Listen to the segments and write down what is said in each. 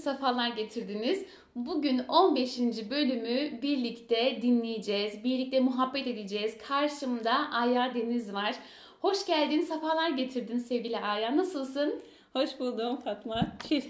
sefalar getirdiniz. Bugün 15. bölümü birlikte dinleyeceğiz, birlikte muhabbet edeceğiz. Karşımda Aya Deniz var. Hoş geldin, sefalar getirdin sevgili Aya. Nasılsın? Hoş buldum Fatma.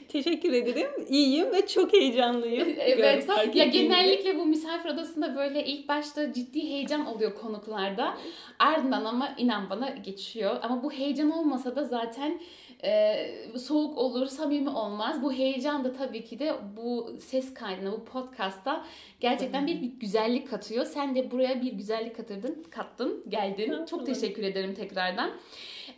Teşekkür ederim. İyiyim ve çok heyecanlıyım. evet. Gör, ya genellikle bu misafir odasında böyle ilk başta ciddi heyecan oluyor konuklarda. Ardından ama inan bana geçiyor. Ama bu heyecan olmasa da zaten e, soğuk olur, samimi olmaz. Bu heyecan da tabii ki de bu ses kaydına, bu podcast'ta gerçekten bir, bir güzellik katıyor. Sen de buraya bir güzellik katırdın, kattın, geldin. Çok teşekkür ederim tekrardan.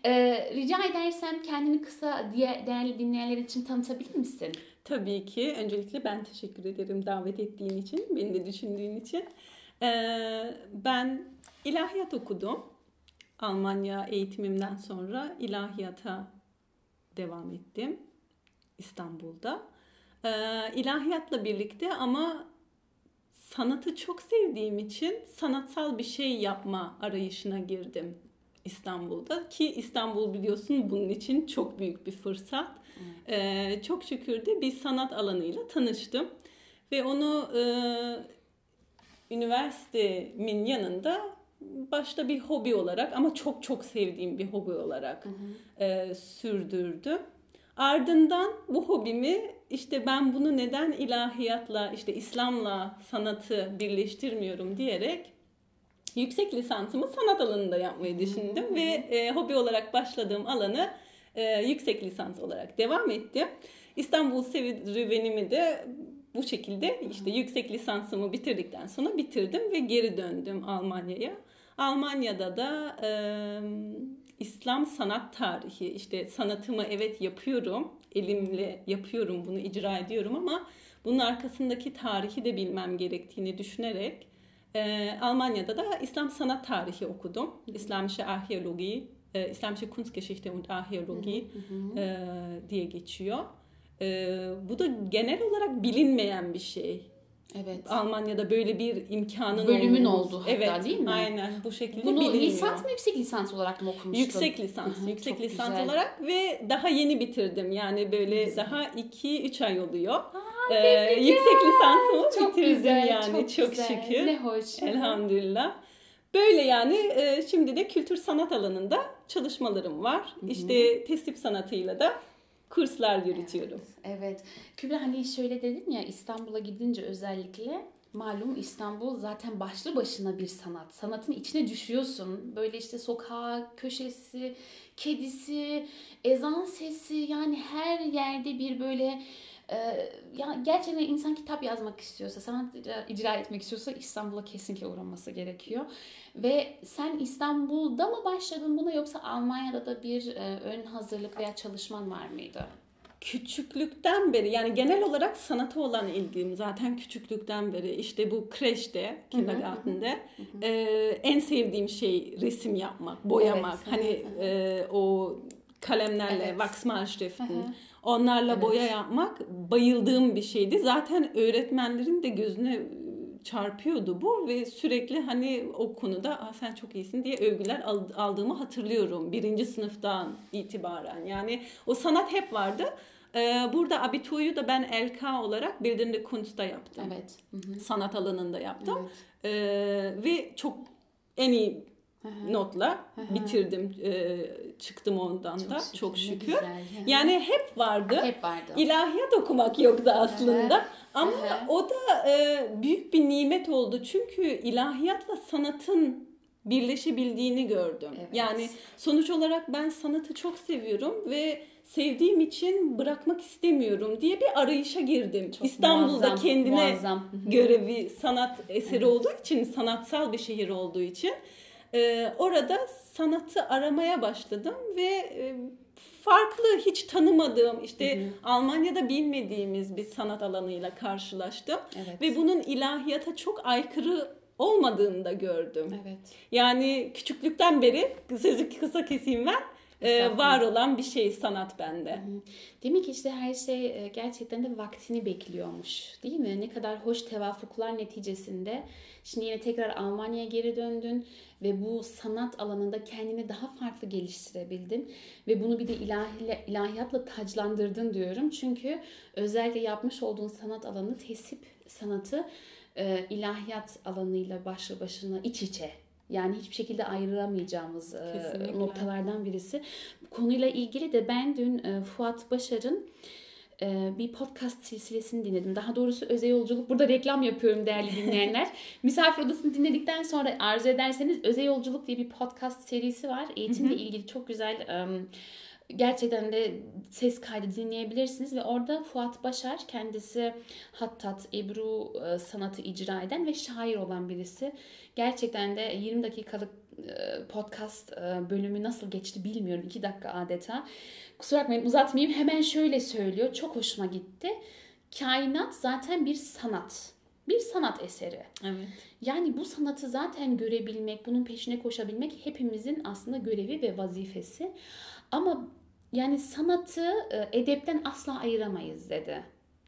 Ee, rica edersem kendini kısa diye değerli dinleyenler için tanıtabilir misin? Tabii ki. Öncelikle ben teşekkür ederim davet ettiğin için, beni de düşündüğün için. Ee, ben ilahiyat okudum. Almanya eğitimimden sonra ilahiyata devam ettim İstanbul'da. Ee, ilahiyatla birlikte ama sanatı çok sevdiğim için sanatsal bir şey yapma arayışına girdim İstanbul'da ki İstanbul biliyorsun bunun için çok büyük bir fırsat. Ee, çok şükür de bir sanat alanıyla tanıştım ve onu e, üniversitemin yanında başta bir hobi olarak ama çok çok sevdiğim bir hobi olarak hı hı. E, sürdürdüm. Ardından bu hobimi işte ben bunu neden ilahiyatla işte İslam'la sanatı birleştirmiyorum diyerek yüksek lisansımı sanat alanında yapmayı düşündüm hmm. ve e, hobi olarak başladığım alanı e, yüksek lisans olarak devam ettim. İstanbul serüvenimi de bu şekilde işte yüksek lisansımı bitirdikten sonra bitirdim ve geri döndüm Almanya'ya. Almanya'da da e, İslam sanat tarihi işte sanatımı evet yapıyorum elimle yapıyorum bunu icra ediyorum ama bunun arkasındaki tarihi de bilmem gerektiğini düşünerek e, Almanya'da da İslam sanat tarihi okudum. İslamische Archäologie, e, İslamische Kunstgeschichte und Archäologie e, diye geçiyor. E, bu da genel olarak bilinmeyen bir şey. Evet. Almanya'da böyle bir imkanın bölümün oldu hatta evet, değil mi? Aynen bu şekilde Bunu bilinmiyor. lisans mı yüksek lisans olarak mı okumuştun? Yüksek lisans, Hı-hı, yüksek lisans güzel. olarak ve daha yeni bitirdim. Yani böyle güzel. daha 2-3 ay oluyor. Aa, ee, yüksek lisansımı çok bitirdim güzel, yani çok, çok güzel. şükür. Ne hoş. Elhamdülillah. Böyle yani e, şimdi de kültür sanat alanında çalışmalarım var. Hı-hı. İşte tesip sanatıyla da kurslar yürütüyorum. Evet, evet. Kübra hani şöyle dedin ya İstanbul'a gidince özellikle malum İstanbul zaten başlı başına bir sanat. Sanatın içine düşüyorsun. Böyle işte sokağı, köşesi, kedisi, ezan sesi yani her yerde bir böyle e, ya gerçekten insan kitap yazmak istiyorsa, sanat icra etmek istiyorsa İstanbul'a kesinlikle uğraması gerekiyor. Ve sen İstanbul'da mı başladın buna yoksa Almanya'da da bir e, ön hazırlık veya çalışman var mıydı? küçüklükten beri yani genel olarak sanata olan ilgim zaten küçüklükten beri işte bu kreşte, kindergarten'de e, en sevdiğim şey resim yapmak, boyamak. Evet. Hani e, o kalemlerle, evet. Wachsmalstiften onlarla evet. boya yapmak bayıldığım bir şeydi. Zaten öğretmenlerin de gözüne çarpıyordu bu ve sürekli hani o konuda ah, sen çok iyisin diye övgüler aldığımı hatırlıyorum birinci sınıftan itibaren. Yani o sanat hep vardı. Ee, burada abituyu da ben LK olarak Bildende Kunst'ta yaptım. Evet. Hı-hı. Sanat alanında yaptım. Evet. Ee, ve çok en iyi Hı-hı. notla Hı-hı. bitirdim. Ee, çıktım ondan çok da şükür, çok şükür. Yani hep vardı. Hep vardı. İlahiyat okumak yoktu aslında. Hı-hı. Ama Hı-hı. o da e, büyük bir nimet oldu. Çünkü ilahiyatla sanatın birleşebildiğini gördüm. Evet. Yani sonuç olarak ben sanatı çok seviyorum ve sevdiğim için bırakmak istemiyorum diye bir arayışa girdim. Çok İstanbul'da muazzam, kendine muazzam. göre bir sanat eseri evet. olduğu için, sanatsal bir şehir olduğu için e, orada sanatı aramaya başladım ve e, farklı hiç tanımadığım işte hı hı. Almanya'da bilmediğimiz bir sanat alanıyla karşılaştım evet. ve bunun ilahiyata çok aykırı olmadığını da gördüm. Evet. Yani küçüklükten beri sözü kısa keseyim ben e, var olan bir şey sanat bende. Demek ki işte her şey e, gerçekten de vaktini bekliyormuş değil mi? Ne kadar hoş tevafuklar neticesinde. Şimdi yine tekrar Almanya'ya geri döndün ve bu sanat alanında kendini daha farklı geliştirebildin. Ve bunu bir de ilahi, ilahiyatla taclandırdın diyorum. Çünkü özellikle yapmış olduğun sanat alanı tesip sanatı e, ilahiyat alanıyla başlı başına iç içe yani hiçbir şekilde ayıramayacağımız e, Kesinlikle. noktalardan birisi. Bu konuyla ilgili de ben dün e, Fuat Başar'ın e, bir podcast silsilesini dinledim. Daha doğrusu özel yolculuk. Burada reklam yapıyorum değerli dinleyenler. Misafir odasını dinledikten sonra arzu ederseniz özel yolculuk diye bir podcast serisi var. Eğitimle ilgili çok güzel gerçekten de ses kaydı dinleyebilirsiniz ve orada Fuat Başar kendisi hattat, ebru sanatı icra eden ve şair olan birisi. Gerçekten de 20 dakikalık podcast bölümü nasıl geçti bilmiyorum. 2 dakika adeta. Kusura bakmayın uzatmayayım. Hemen şöyle söylüyor. Çok hoşuma gitti. Kainat zaten bir sanat. Bir sanat eseri. Evet. Yani bu sanatı zaten görebilmek, bunun peşine koşabilmek hepimizin aslında görevi ve vazifesi. Ama yani sanatı edepten asla ayıramayız dedi.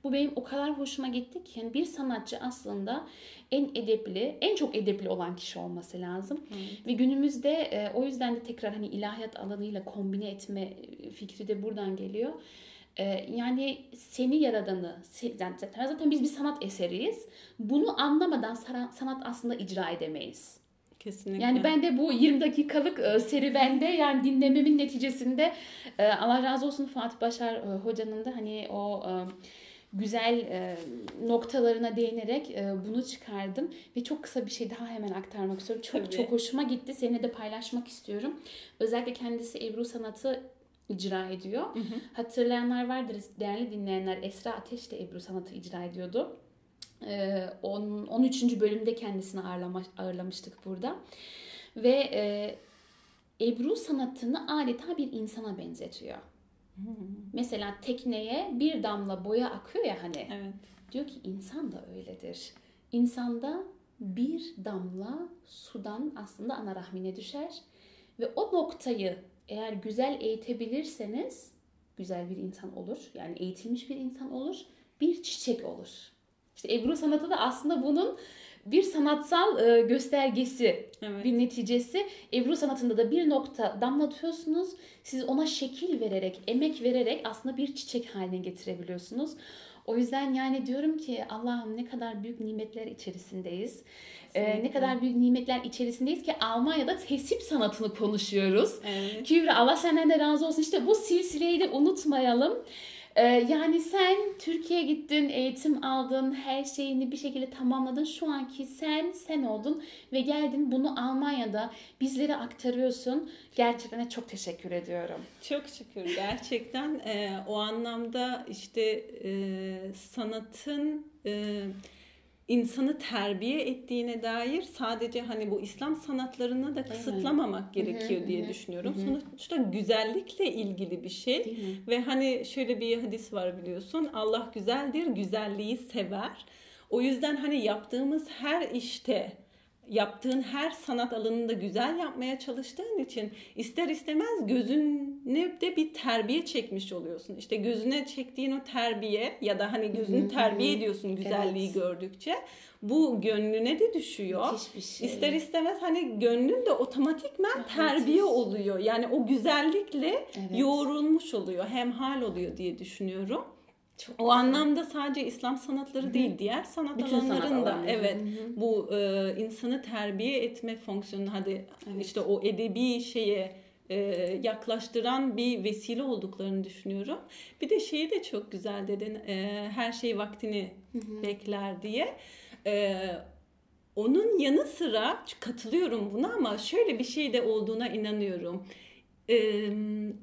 Bu benim o kadar hoşuma gitti ki yani bir sanatçı aslında en edepli, en çok edepli olan kişi olması lazım. Evet. Ve günümüzde e, o yüzden de tekrar hani ilahiyat alanıyla kombine etme fikri de buradan geliyor. E, yani seni yaradanı, zaten, zaten biz bir sanat eseriyiz. Bunu anlamadan sanat aslında icra edemeyiz. Kesinlikle. Yani ben de bu 20 dakikalık e, serüvende yani dinlememin neticesinde e, Allah razı olsun Fatih Başar e, hocanın da hani o güzel e, noktalarına değinerek e, bunu çıkardım ve çok kısa bir şey daha hemen aktarmak istiyorum. Çok Tabii. çok hoşuma gitti. Seninle de paylaşmak istiyorum. Özellikle kendisi Ebru sanatı icra ediyor. Hı hı. Hatırlayanlar vardır değerli dinleyenler. Esra Ateş de Ebru sanatı icra ediyordu. Ee, 10, 13. bölümde kendisini ağırlamıştık burada. Ve e, Ebru sanatını adeta bir insana benzetiyor. Mesela tekneye bir damla boya akıyor ya hani. Evet. Diyor ki insan da öyledir. İnsanda bir damla sudan aslında ana rahmine düşer ve o noktayı eğer güzel eğitebilirseniz güzel bir insan olur. Yani eğitilmiş bir insan olur. Bir çiçek olur. İşte Ebru sanatı da aslında bunun bir sanatsal e, göstergesi, evet. bir neticesi. Ebru sanatında da bir nokta damlatıyorsunuz. Siz ona şekil vererek, emek vererek aslında bir çiçek haline getirebiliyorsunuz. O yüzden yani diyorum ki Allah'ım ne kadar büyük nimetler içerisindeyiz. Ee, ne kadar büyük nimetler içerisindeyiz ki Almanya'da tesip sanatını konuşuyoruz. Evet. Kübra Allah senden de razı olsun. İşte bu silsileyi de unutmayalım. Ee, yani sen Türkiye'ye gittin, eğitim aldın, her şeyini bir şekilde tamamladın. Şu anki sen sen oldun ve geldin bunu Almanya'da bizlere aktarıyorsun. Gerçekten çok teşekkür ediyorum. Çok şükür. Gerçekten e, o anlamda işte e, sanatın e, insanı terbiye ettiğine dair sadece hani bu İslam sanatlarına da kısıtlamamak gerekiyor diye düşünüyorum. Sonuçta güzellikle ilgili bir şey ve hani şöyle bir hadis var biliyorsun. Allah güzeldir, güzelliği sever. O yüzden hani yaptığımız her işte yaptığın her sanat alanında güzel yapmaya çalıştığın için ister istemez gözüne de bir terbiye çekmiş oluyorsun. İşte gözüne çektiğin o terbiye ya da hani gözünü terbiye ediyorsun güzelliği evet. gördükçe. Bu gönlüne de düşüyor. bir şey. İster istemez hani gönlün de otomatikman evet. terbiye oluyor. Yani o güzellikle evet. yoğrulmuş oluyor. Hemhal oluyor diye düşünüyorum. Çok o güzel. anlamda sadece İslam sanatları Hı-hı. değil diğer sanat Bütün alanlarında sanat evet Hı-hı. bu e, insanı terbiye etme fonksiyonu hadi evet. işte o edebi şeye e, yaklaştıran bir vesile olduklarını düşünüyorum. Bir de şeyi de çok güzel dedin e, her şey vaktini Hı-hı. bekler diye. E, onun yanı sıra katılıyorum buna ama şöyle bir şey de olduğuna inanıyorum. Ee,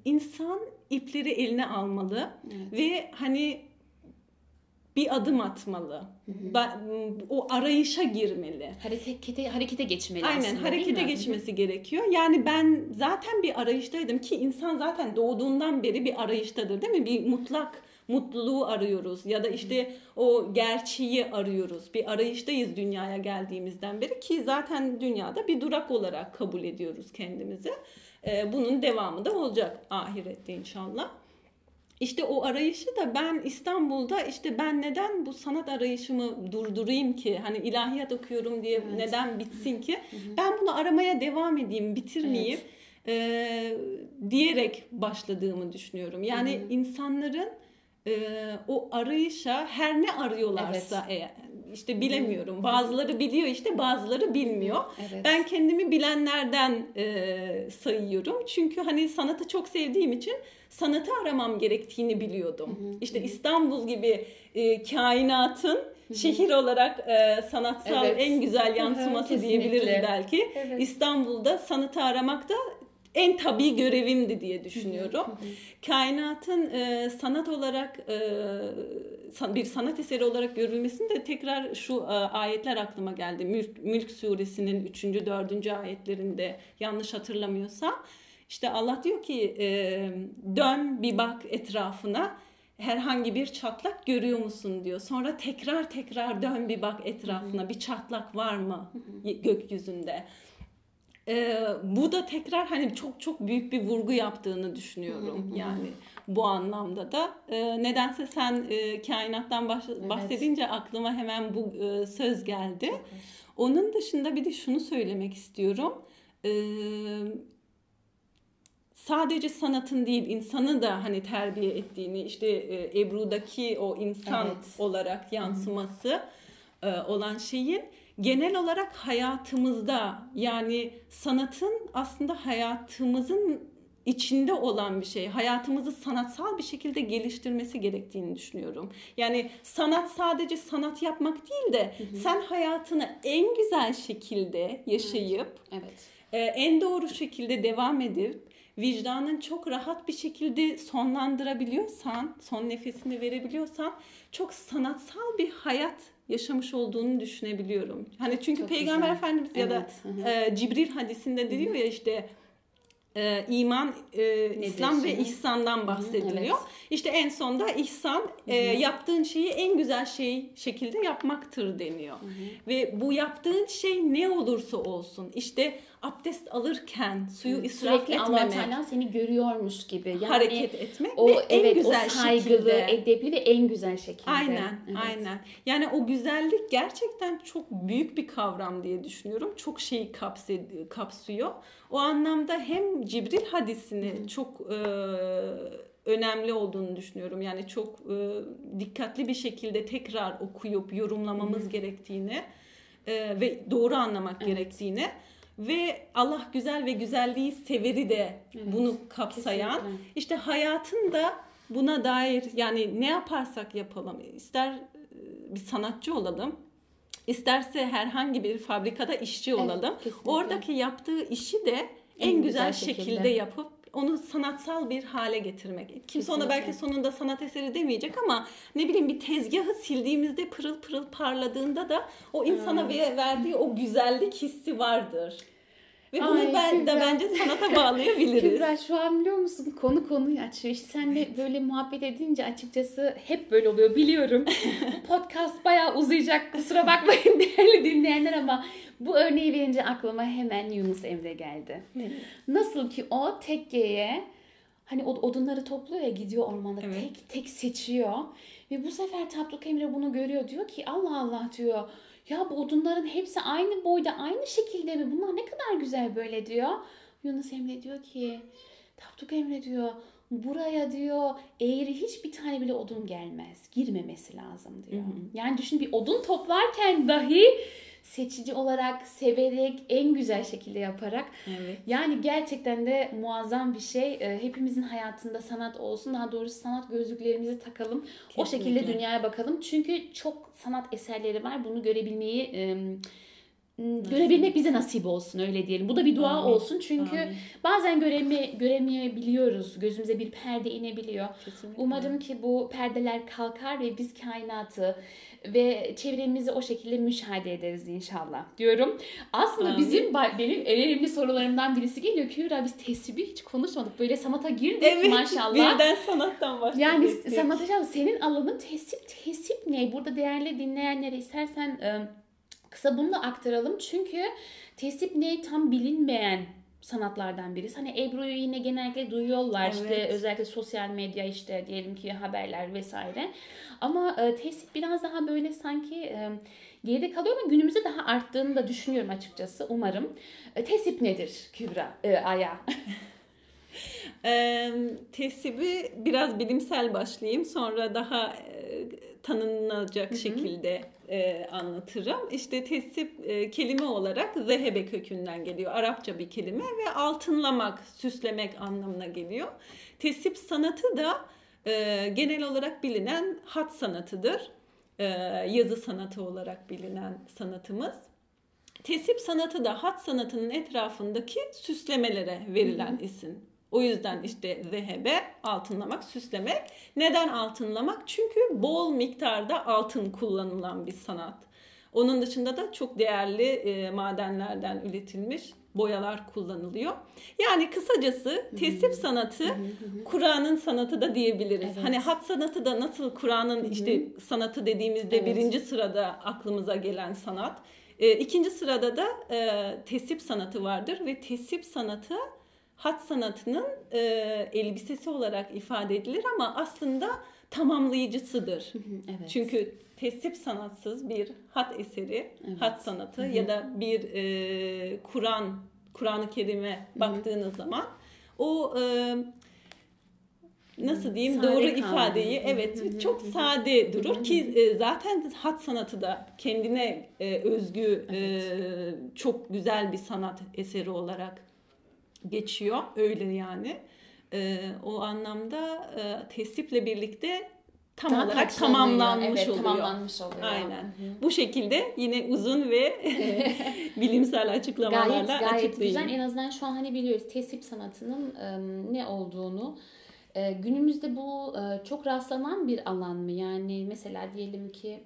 insan ipleri eline almalı evet. ve hani bir adım atmalı. Hı hı. O arayışa girmeli. Harekete harekete geçmeli Aynen, aslında. harekete geçmesi gerekiyor. Yani ben zaten bir arayıştaydım ki insan zaten doğduğundan beri bir arayıştadır değil mi? Bir mutlak mutluluğu arıyoruz ya da işte o gerçeği arıyoruz. Bir arayıştayız dünyaya geldiğimizden beri ki zaten dünyada bir durak olarak kabul ediyoruz kendimizi. E, bunun devamı da olacak ahirette inşallah. İşte o arayışı da ben İstanbul'da işte ben neden bu sanat arayışımı durdurayım ki hani ilahiyat okuyorum diye evet. neden bitsin ki hı hı. ben bunu aramaya devam edeyim bitirmeyeyim evet. e, diyerek başladığımı düşünüyorum. Yani hı hı. insanların e, o arayışa her ne arıyorlarsa evet. eğer işte bilemiyorum. Bazıları biliyor işte bazıları bilmiyor. Evet. Ben kendimi bilenlerden e, sayıyorum. Çünkü hani sanatı çok sevdiğim için sanatı aramam gerektiğini biliyordum. Hı hı. İşte İstanbul gibi e, kainatın şehir olarak e, sanatsal evet. en güzel yansıması diyebiliriz belki. Evet. İstanbul'da sanatı aramak da en tabi görevimdi diye düşünüyorum. Kainatın e, sanat olarak e, bir sanat eseri olarak görülmesini de tekrar şu e, ayetler aklıma geldi. Mülk, Mülk suresinin 3. 4. ayetlerinde yanlış hatırlamıyorsam işte Allah diyor ki e, dön bir bak etrafına herhangi bir çatlak görüyor musun diyor. Sonra tekrar tekrar dön bir bak etrafına bir çatlak var mı gökyüzünde. Ee, bu da tekrar hani çok çok büyük bir vurgu yaptığını düşünüyorum. Yani bu anlamda da e, nedense sen e, kainattan evet. bahsedince aklıma hemen bu e, söz geldi. Onun dışında bir de şunu söylemek istiyorum. E, sadece sanatın değil insanı da hani terbiye ettiğini işte e, Ebru'daki o insan evet. olarak yansıması e, olan şeyin genel olarak hayatımızda yani sanatın aslında hayatımızın içinde olan bir şey. Hayatımızı sanatsal bir şekilde geliştirmesi gerektiğini düşünüyorum. Yani sanat sadece sanat yapmak değil de hı hı. sen hayatını en güzel şekilde yaşayıp evet. evet. E, en doğru şekilde devam edip vicdanın çok rahat bir şekilde sonlandırabiliyorsan, son nefesini verebiliyorsan çok sanatsal bir hayat yaşamış olduğunu düşünebiliyorum. Hani çünkü çok Peygamber güzel. Efendimiz ya da e, Cibril hadisinde diyor ya işte e, iman, e, İslam ve ihsandan bahsediliyor. Evet. İşte en sonda ihsan e, yaptığın şeyi en güzel şey şekilde yapmaktır deniyor. Hı hı. Ve bu yaptığın şey ne olursa olsun işte abdest alırken suyu Hı. israf Sürekli etmemek. Allah Teala seni görüyormuş gibi. Yani hareket etmek o, ve en evet, güzel o saygılı, şekilde. edepli ve en güzel şekilde. Aynen, evet. aynen. Yani o güzellik gerçekten çok büyük bir kavram diye düşünüyorum. Çok şeyi kapsıyor. O anlamda hem Cibril hadisini Hı. çok e, önemli olduğunu düşünüyorum. Yani çok e, dikkatli bir şekilde tekrar okuyup yorumlamamız Hı. gerektiğini e, ve doğru anlamak evet. gerektiğini ve Allah güzel ve güzelliği severi de evet, bunu kapsayan kesinlikle. işte hayatın da buna dair yani ne yaparsak yapalım ister e, bir sanatçı olalım isterse herhangi bir fabrikada işçi olalım evet, oradaki yaptığı işi de en, en güzel, güzel şekilde. şekilde yapıp onu sanatsal bir hale getirmek. Kimse Kesinlikle. ona belki sonunda sanat eseri demeyecek ama ne bileyim bir tezgahı sildiğimizde pırıl pırıl parladığında da o insana evet. verdiği o güzellik hissi vardır. Ve bunu Ay, ben de bence sanata bağlayabiliriz. Kübra şu an biliyor musun konu konuyu açıyor. İşte senle böyle muhabbet edince açıkçası hep böyle oluyor biliyorum. bu podcast bayağı uzayacak kusura bakmayın değerli dinleyenler ama bu örneği verince aklıma hemen Yunus Emre geldi. Evet. Nasıl ki o tekkeye hani odunları topluyor ya gidiyor ormanda evet. tek tek seçiyor. Ve bu sefer Tapduk Emre bunu görüyor diyor ki Allah Allah diyor ya bu odunların hepsi aynı boyda aynı şekilde mi? Bunlar ne kadar güzel böyle diyor. Yunus Emre diyor ki Tapduk Emre diyor buraya diyor eğri hiçbir tane bile odun gelmez. Girmemesi lazım diyor. Hı hı. Yani düşün bir odun toplarken dahi seçici olarak, severek, en güzel şekilde yaparak. Evet. Yani gerçekten de muazzam bir şey. Ee, hepimizin hayatında sanat olsun. Daha doğrusu sanat gözlüklerimizi takalım. Kesinlikle. O şekilde dünyaya bakalım. Çünkü çok sanat eserleri var. Bunu görebilmeyi görebilmek bize nasip olsun öyle diyelim. Bu da bir dua Amin. olsun çünkü Amin. bazen göreme, göremeyebiliyoruz. Gözümüze bir perde inebiliyor. Kesinlikle. Umarım ki bu perdeler kalkar ve biz kainatı ve çevremizi o şekilde müşahede ederiz inşallah diyorum. Aslında Amin. bizim benim en önemli sorularımdan birisi geliyor. Kübra biz tesbihi hiç konuşmadık. Böyle sanata girdik evet, maşallah. Birden sanattan başladık. Yani sanat senin alanın tesip tesip ne? Burada değerli dinleyenlere istersen kısa bunu da aktaralım. Çünkü tesip ne tam bilinmeyen sanatlardan birisi. Hani Ebru'yu yine genellikle duyuyorlar Evet. işte özellikle sosyal medya işte diyelim ki haberler vesaire. Ama e, tesip biraz daha böyle sanki e, geride kalıyor ama günümüzde daha arttığını da düşünüyorum açıkçası umarım. E, tesip nedir Kübra? E, Aya. Ee, tesibi biraz bilimsel başlayayım sonra daha e, tanınacak şekilde e, anlatırım. İşte tesip e, kelime olarak zehebe kökünden geliyor. Arapça bir kelime ve altınlamak, süslemek anlamına geliyor. Tesip sanatı da e, genel olarak bilinen hat sanatıdır. E, yazı sanatı olarak bilinen sanatımız. Tesip sanatı da hat sanatının etrafındaki süslemelere verilen isim. O yüzden işte zehebe, altınlamak, süslemek. Neden altınlamak? Çünkü bol miktarda altın kullanılan bir sanat. Onun dışında da çok değerli e, madenlerden üretilmiş boyalar kullanılıyor. Yani kısacası tesip sanatı Kur'an'ın sanatı da diyebiliriz. Evet. Hani hat sanatı da nasıl Kur'an'ın işte sanatı dediğimizde Evet. birinci sırada aklımıza gelen sanat. E, ikinci sırada da e, tesip sanatı vardır ve tesip sanatı hat sanatının e, elbisesi olarak ifade edilir ama aslında tamamlayıcısıdır. evet. Çünkü tesip sanatsız bir hat eseri, Evet. hat sanatı ya da bir e, Kur'an, Kur'an-ı Kerim'e baktığınız zaman o e, nasıl diyeyim Sade doğru kaldı. ifadeyi evet hı hı, çok sade durur ki e, zaten hat sanatı da kendine e, özgü e, çok güzel bir sanat eseri olarak geçiyor öyle yani. E, o anlamda e, tesiple birlikte tam Daha olarak tamamlanmış evet, oluyor. Tamamlanmış oluyor. Aynen. Hı hı. Bu şekilde yine uzun ve bilimsel açıklamalarla Gayet gayet açıklayayım. güzel. En azından şu an hani biliyoruz tesip sanatının e, ne olduğunu. E, günümüzde bu e, çok rastlanan bir alan mı? Yani mesela diyelim ki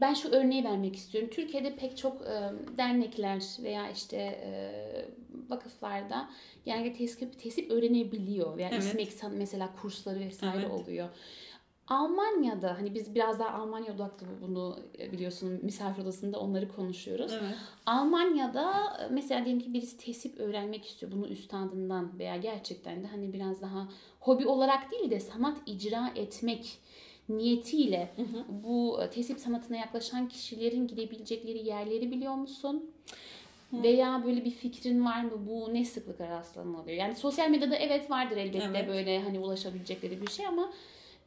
ben şu örneği vermek istiyorum. Türkiye'de pek çok e, dernekler veya işte e, vakıflarda yani tesip, tesip öğrenebiliyor veya Evet. İSMEK mesela kursları vesaire Evet. oluyor. Almanya'da hani biz biraz daha Almanya odaklı bunu biliyorsun misafir odasında onları konuşuyoruz. Evet. Almanya'da mesela diyelim ki birisi tesip öğrenmek istiyor bunu üstadından veya gerçekten de hani biraz daha hobi olarak değil de sanat icra etmek niyetiyle bu e, tesip sanatına yaklaşan kişilerin gidebilecekleri yerleri biliyor musun? Veya böyle bir fikrin var mı? Bu ne sıklıkla rastlanılıyor? Yani sosyal medyada evet vardır elbette Evet. böyle hani ulaşabilecekleri bir şey ama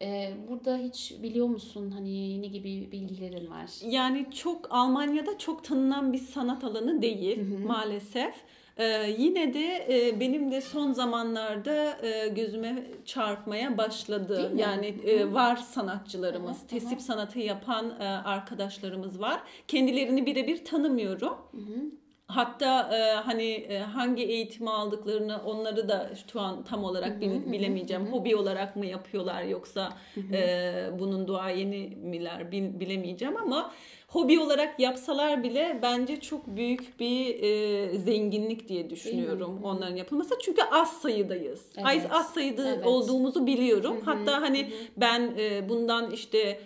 e, burada hiç biliyor musun hani ne gibi bilgilerin var? Yani çok Almanya'da çok tanınan bir sanat alanı değil maalesef. Ee, yine de e, benim de son zamanlarda e, gözüme çarpmaya başladı. Yani e, var sanatçılarımız, Hı hı, tesip sanatı yapan e, arkadaşlarımız var. Kendilerini birebir tanımıyorum. Hatta e, hani e, hangi eğitimi aldıklarını onları da şu an tam olarak bil- bilemeyeceğim. Hobi olarak mı yapıyorlar yoksa e, bunun duayeni miler bil- bilemeyeceğim ama hobi olarak yapsalar bile bence çok büyük bir e, zenginlik diye düşünüyorum onların yapılması. Çünkü az sayıdayız. Evet. Az, az sayıda Evet. olduğumuzu biliyorum. Hatta hani ben e, bundan işte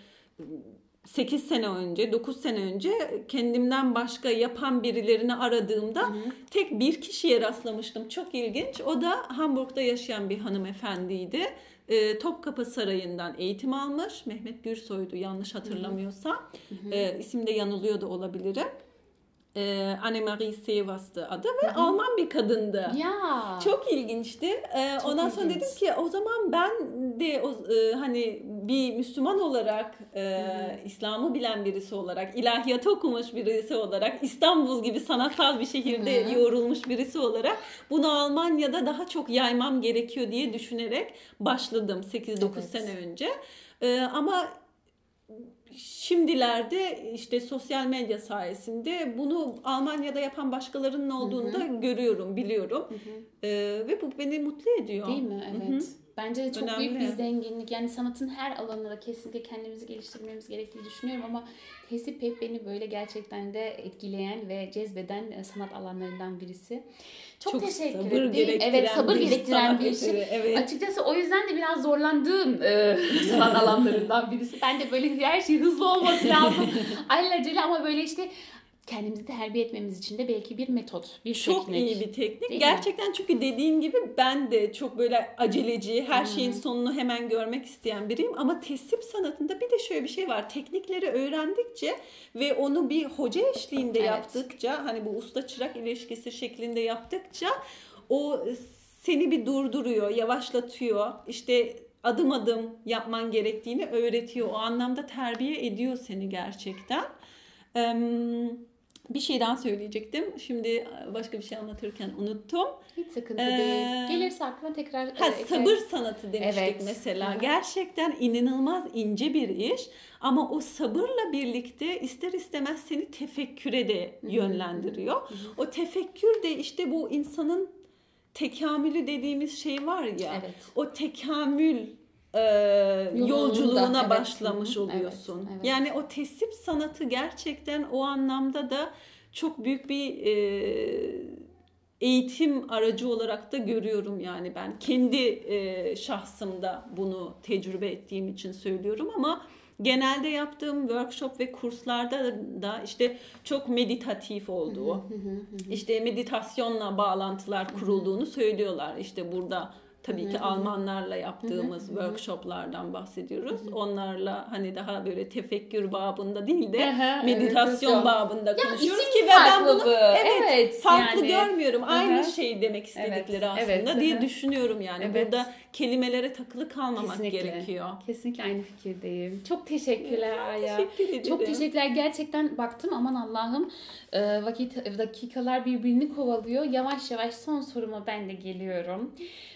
8 sene önce, 9 sene önce kendimden başka yapan birilerini aradığımda tek bir kişiye rastlamıştım. Çok ilginç. O da Hamburg'da yaşayan bir hanımefendiydi. Ee, Topkapı Sarayı'ndan eğitim almış. Mehmet Gürsoy'du yanlış hatırlamıyorsam. Ee, isimde yanılıyor da olabilirim. Ee, Annemarie Sevas'tı adı ve Alman bir kadındı. Ya. Çok ilginçti. Ee, Çok ondan sonra ilginç. dedim ki o zaman ben de o, e, hani bir Müslüman olarak, e, İslam'ı bilen birisi olarak, ilahiyatı okumuş birisi olarak, İstanbul gibi sanatsal bir şehirde Hı hı. yoğrulmuş birisi olarak bunu Almanya'da daha çok yaymam gerekiyor diye düşünerek başladım 8-9 Evet. sene önce. E, ama şimdilerde işte sosyal medya sayesinde bunu Almanya'da yapan başkalarının olduğunu da görüyorum, biliyorum. Ee, ve bu beni mutlu ediyor. Değil mi? Hı hı. Bence de çok büyük Önemli. bir zenginlik. Yani sanatın her alanında kesinlikle kendimizi geliştirmemiz gerektiğini düşünüyorum ama tesip hep beni böyle gerçekten de etkileyen ve cezbeden e, sanat alanlarından birisi. Çok, Çok teşekkür sabır ederim. gerektiren Evet, sabır bir gerektiren bir şey. evet. Açıkçası o yüzden de biraz zorlandığım e, sanat alanlarından birisi. Ben de böyle her şey hızlı olması lazım. Alelacele ama böyle işte kendimizi terbiye etmemiz için de belki bir metot, bir çok teknik. iyi bir teknik. Değil Gerçekten mi? çünkü dediğin gibi ben de çok böyle aceleci, her Hı. şeyin sonunu hemen görmek isteyen biriyim. Ama tesip sanatında bir de şöyle bir şey var. Teknikleri öğrendikçe ve onu bir hoca eşliğinde Evet. yaptıkça, hani bu usta çırak ilişkisi şeklinde yaptıkça o seni bir durduruyor, yavaşlatıyor. İşte adım adım yapman gerektiğini öğretiyor. O anlamda terbiye ediyor seni gerçekten. Eee, bir şey daha söyleyecektim. Şimdi başka bir şey anlatırken unuttum. Hiç sıkıntı Ee, değil. Gelirse aklına tekrar Ha, e, sabır sanatı demiştik Evet. mesela. Hı hı. Gerçekten inanılmaz ince bir iş ama o sabırla birlikte ister istemez seni tefekküre de yönlendiriyor. O tefekkür de işte bu insanın tekamülü dediğimiz şey var ya. Evet. O tekamül e, yolculuğuna evet. başlamış oluyorsun. evet, evet. Yani o tesip sanatı gerçekten o anlamda da çok büyük bir e, eğitim aracı olarak da görüyorum yani ben kendi e, şahsımda bunu tecrübe ettiğim için söylüyorum ama genelde yaptığım workshop ve kurslarda da işte çok meditatif olduğu, işte meditasyonla bağlantılar kurulduğunu söylüyorlar. İşte burada tabii ki Almanlarla yaptığımız workshoplardan bahsediyoruz. Onlarla hani daha böyle tefekkür babında değil de meditasyon babında konuşuyoruz isim ki ve ben bunu evet, Evet, farklı yani. görmüyorum. Aynı Aha. şey demek istedikleri Evet, aslında evet, diye düşünüyorum yani. Evet. Burada kelimelere takılı kalmamak Kesinlikle. gerekiyor. Kesinlikle aynı fikirdeyim. Çok teşekkürler Aya. Teşekkür ederim. Çok teşekkürler. Gerçekten baktım aman Allah'ım e, vakit dakikalar birbirini kovalıyor. Yavaş yavaş son soruma ben de geliyorum.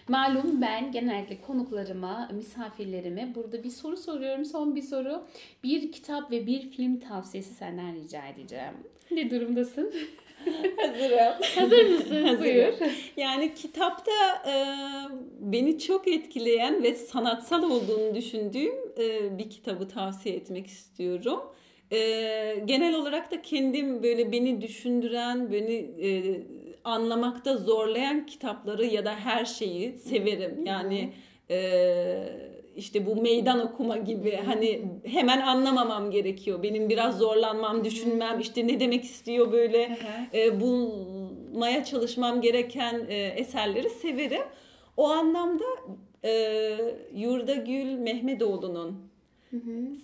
Malum ben genellikle konuklarıma, misafirlerime burada bir soru soruyorum. Son bir soru. Bir kitap ve bir film tavsiyesi senden rica edeceğim. Ne durumdasın? Hazırım. Hazır mısın? Hazırım. Buyur. Yani kitapta e, beni çok etkileyen ve sanatsal olduğunu düşündüğüm e, bir kitabı tavsiye etmek istiyorum. E, genel olarak da kendim böyle beni düşündüren, beni e, anlamakta zorlayan kitapları ya da her şeyi severim. Yani e, işte bu meydan okuma gibi hani hemen anlamamam gerekiyor. Benim biraz zorlanmam, düşünmem, işte ne demek istiyor böyle e, bulmaya çalışmam gereken e, eserleri severim. O anlamda e, Yurdagül Mehmetoğlu'nun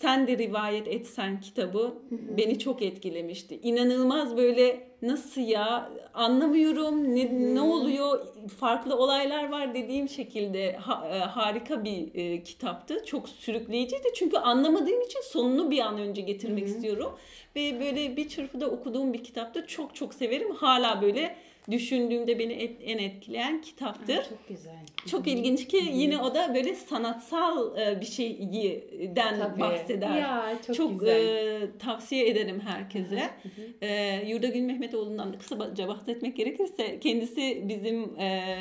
Sen de Rivayet Etsen kitabı beni çok etkilemişti. İnanılmaz böyle nasıl ya anlamıyorum ne, ne oluyor farklı olaylar var dediğim şekilde ha- e, harika bir e, kitaptı. Çok sürükleyiciydi çünkü anlamadığım için sonunu bir an önce getirmek istiyorum. Ve böyle bir çırpıda okuduğum bir kitaptı. Çok çok severim. Hala böyle düşündüğümde beni et- en etkileyen kitaptır. Çok güzel. Çok ilginç ki yine o da böyle sanatsal e, bir şeyden Tabii. bahseder. Ya çok, Çok güzel. e, tavsiye ederim herkese. E, Yurdagül Mehmetoğlu'ndan da kısaca bahsetmek gerekirse kendisi bizim e,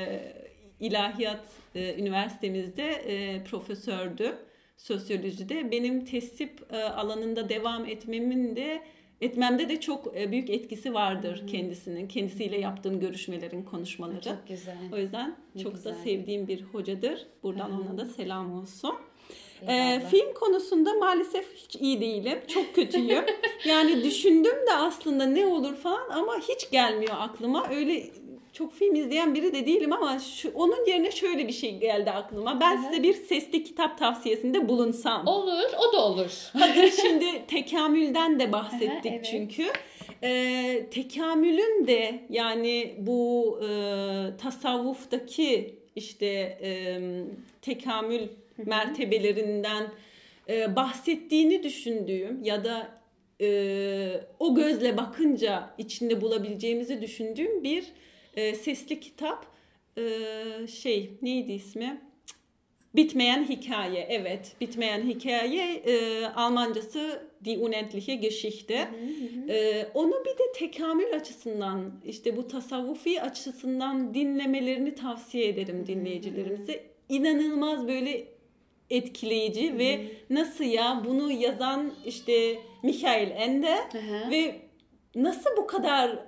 ilahiyat e, üniversitemizde e, profesördü sosyolojide. Benim tesip e, alanında devam etmemin de etmemde de çok e, büyük etkisi vardır kendisinin. Kendisiyle yaptığım görüşmelerin, konuşmaları. Çok güzel. O yüzden Ne çok da güzel. sevdiğim bir hocadır. Buradan ona da selam olsun. Ee, film konusunda maalesef hiç iyi değilim. Çok kötüyüm. yani düşündüm de aslında ne olur falan ama hiç gelmiyor aklıma. Öyle çok film izleyen biri de değilim ama şu, onun yerine şöyle bir şey geldi aklıma. Ben size bir sesli kitap tavsiyesinde bulunsam. Olur, o da olur. Hazır şimdi tekamülden de bahsettik Aha, evet. çünkü. Ee, tekamülün de yani bu e, tasavvuftaki işte e, tekamül mertebelerinden e, bahsettiğini düşündüğüm ya da e, o gözle bakınca içinde bulabileceğimizi düşündüğüm bir e, sesli kitap. E, şey neydi ismi? Bitmeyen Hikaye, evet. Bitmeyen Hikaye, e, Almancası Die Unendliche Geschichte. E, onu bir de tekamül açısından, işte bu tasavvufi açısından dinlemelerini tavsiye ederim dinleyicilerimize. İnanılmaz böyle etkileyici ve nasıl ya bunu yazan işte Michael Ende ve nasıl bu kadar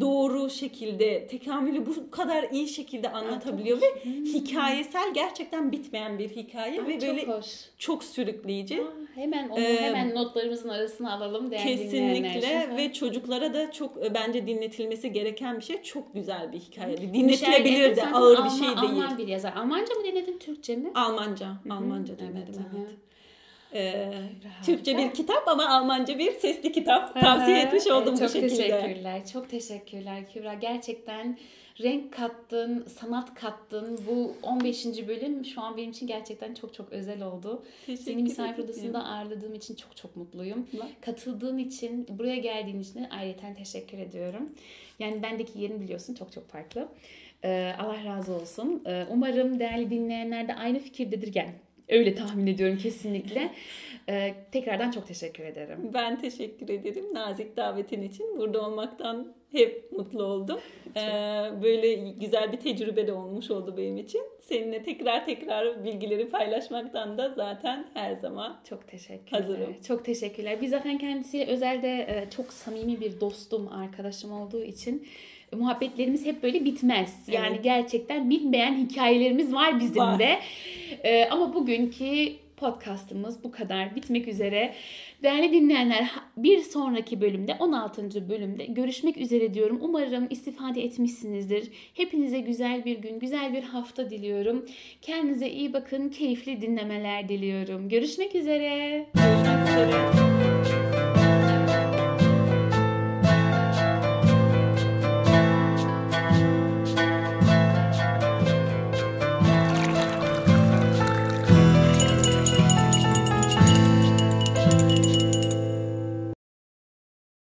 doğru şekilde tekamülü bu kadar iyi şekilde anlatabiliyor ve Hmm. hikayesel gerçekten bitmeyen bir hikaye Aa, ve çok böyle hoş. çok sürükleyici. Aa, hemen onu Ee, hemen notlarımızın arasına alalım değerli. Kesinlikle ve çocuklara da çok e, bence dinletilmesi gereken bir şey. Çok güzel bir hikaye. Müşerref Dinletilebilir de ağır bir Alman- şey değil. Alman bir yazar. Almanca mı denedin Türkçe mi? Almanca, Almanca Evet, demedim hı hı. evet. Harika. Türkçe bir kitap ama Almanca bir sesli kitap. Tavsiye etmiş oldum çok bu şekilde. teşekkürler. Çok teşekkürler Kübra. Gerçekten renk kattın, sanat kattın. Bu 15. bölüm şu an benim için gerçekten çok çok özel oldu. Teşekkür Seni misafir odasında ağırladığım için çok çok mutluyum. Bak. Katıldığın için, buraya geldiğin için ayrıca teşekkür ediyorum. Yani bendeki yerin biliyorsun çok çok farklı. Ee, Allah razı olsun. Ee, umarım değerli dinleyenler de aynı fikirdedir. Yani öyle tahmin ediyorum kesinlikle. Ee, tekrardan çok teşekkür ederim. Ben teşekkür ederim nazik davetin için. Burada olmaktan hep mutlu oldum. Ee, böyle güzel bir tecrübe de olmuş oldu benim için. Seninle tekrar tekrar bilgileri paylaşmaktan da zaten her zaman Çok teşekkürler. Hazırım. Çok teşekkürler. Biz zaten kendisiyle özelde e, çok samimi bir dostum, arkadaşım olduğu için muhabbetlerimiz hep böyle bitmez. Yani Evet. gerçekten bitmeyen hikayelerimiz var bizim Var. de. E, ama bugünkü podcastımız bu kadar bitmek üzere. Değerli dinleyenler bir sonraki bölümde 16. bölümde görüşmek üzere diyorum. Umarım istifade etmişsinizdir. Hepinize güzel bir gün, güzel bir hafta diliyorum. Kendinize iyi bakın, keyifli dinlemeler diliyorum. Görüşmek üzere. görüşmek üzere.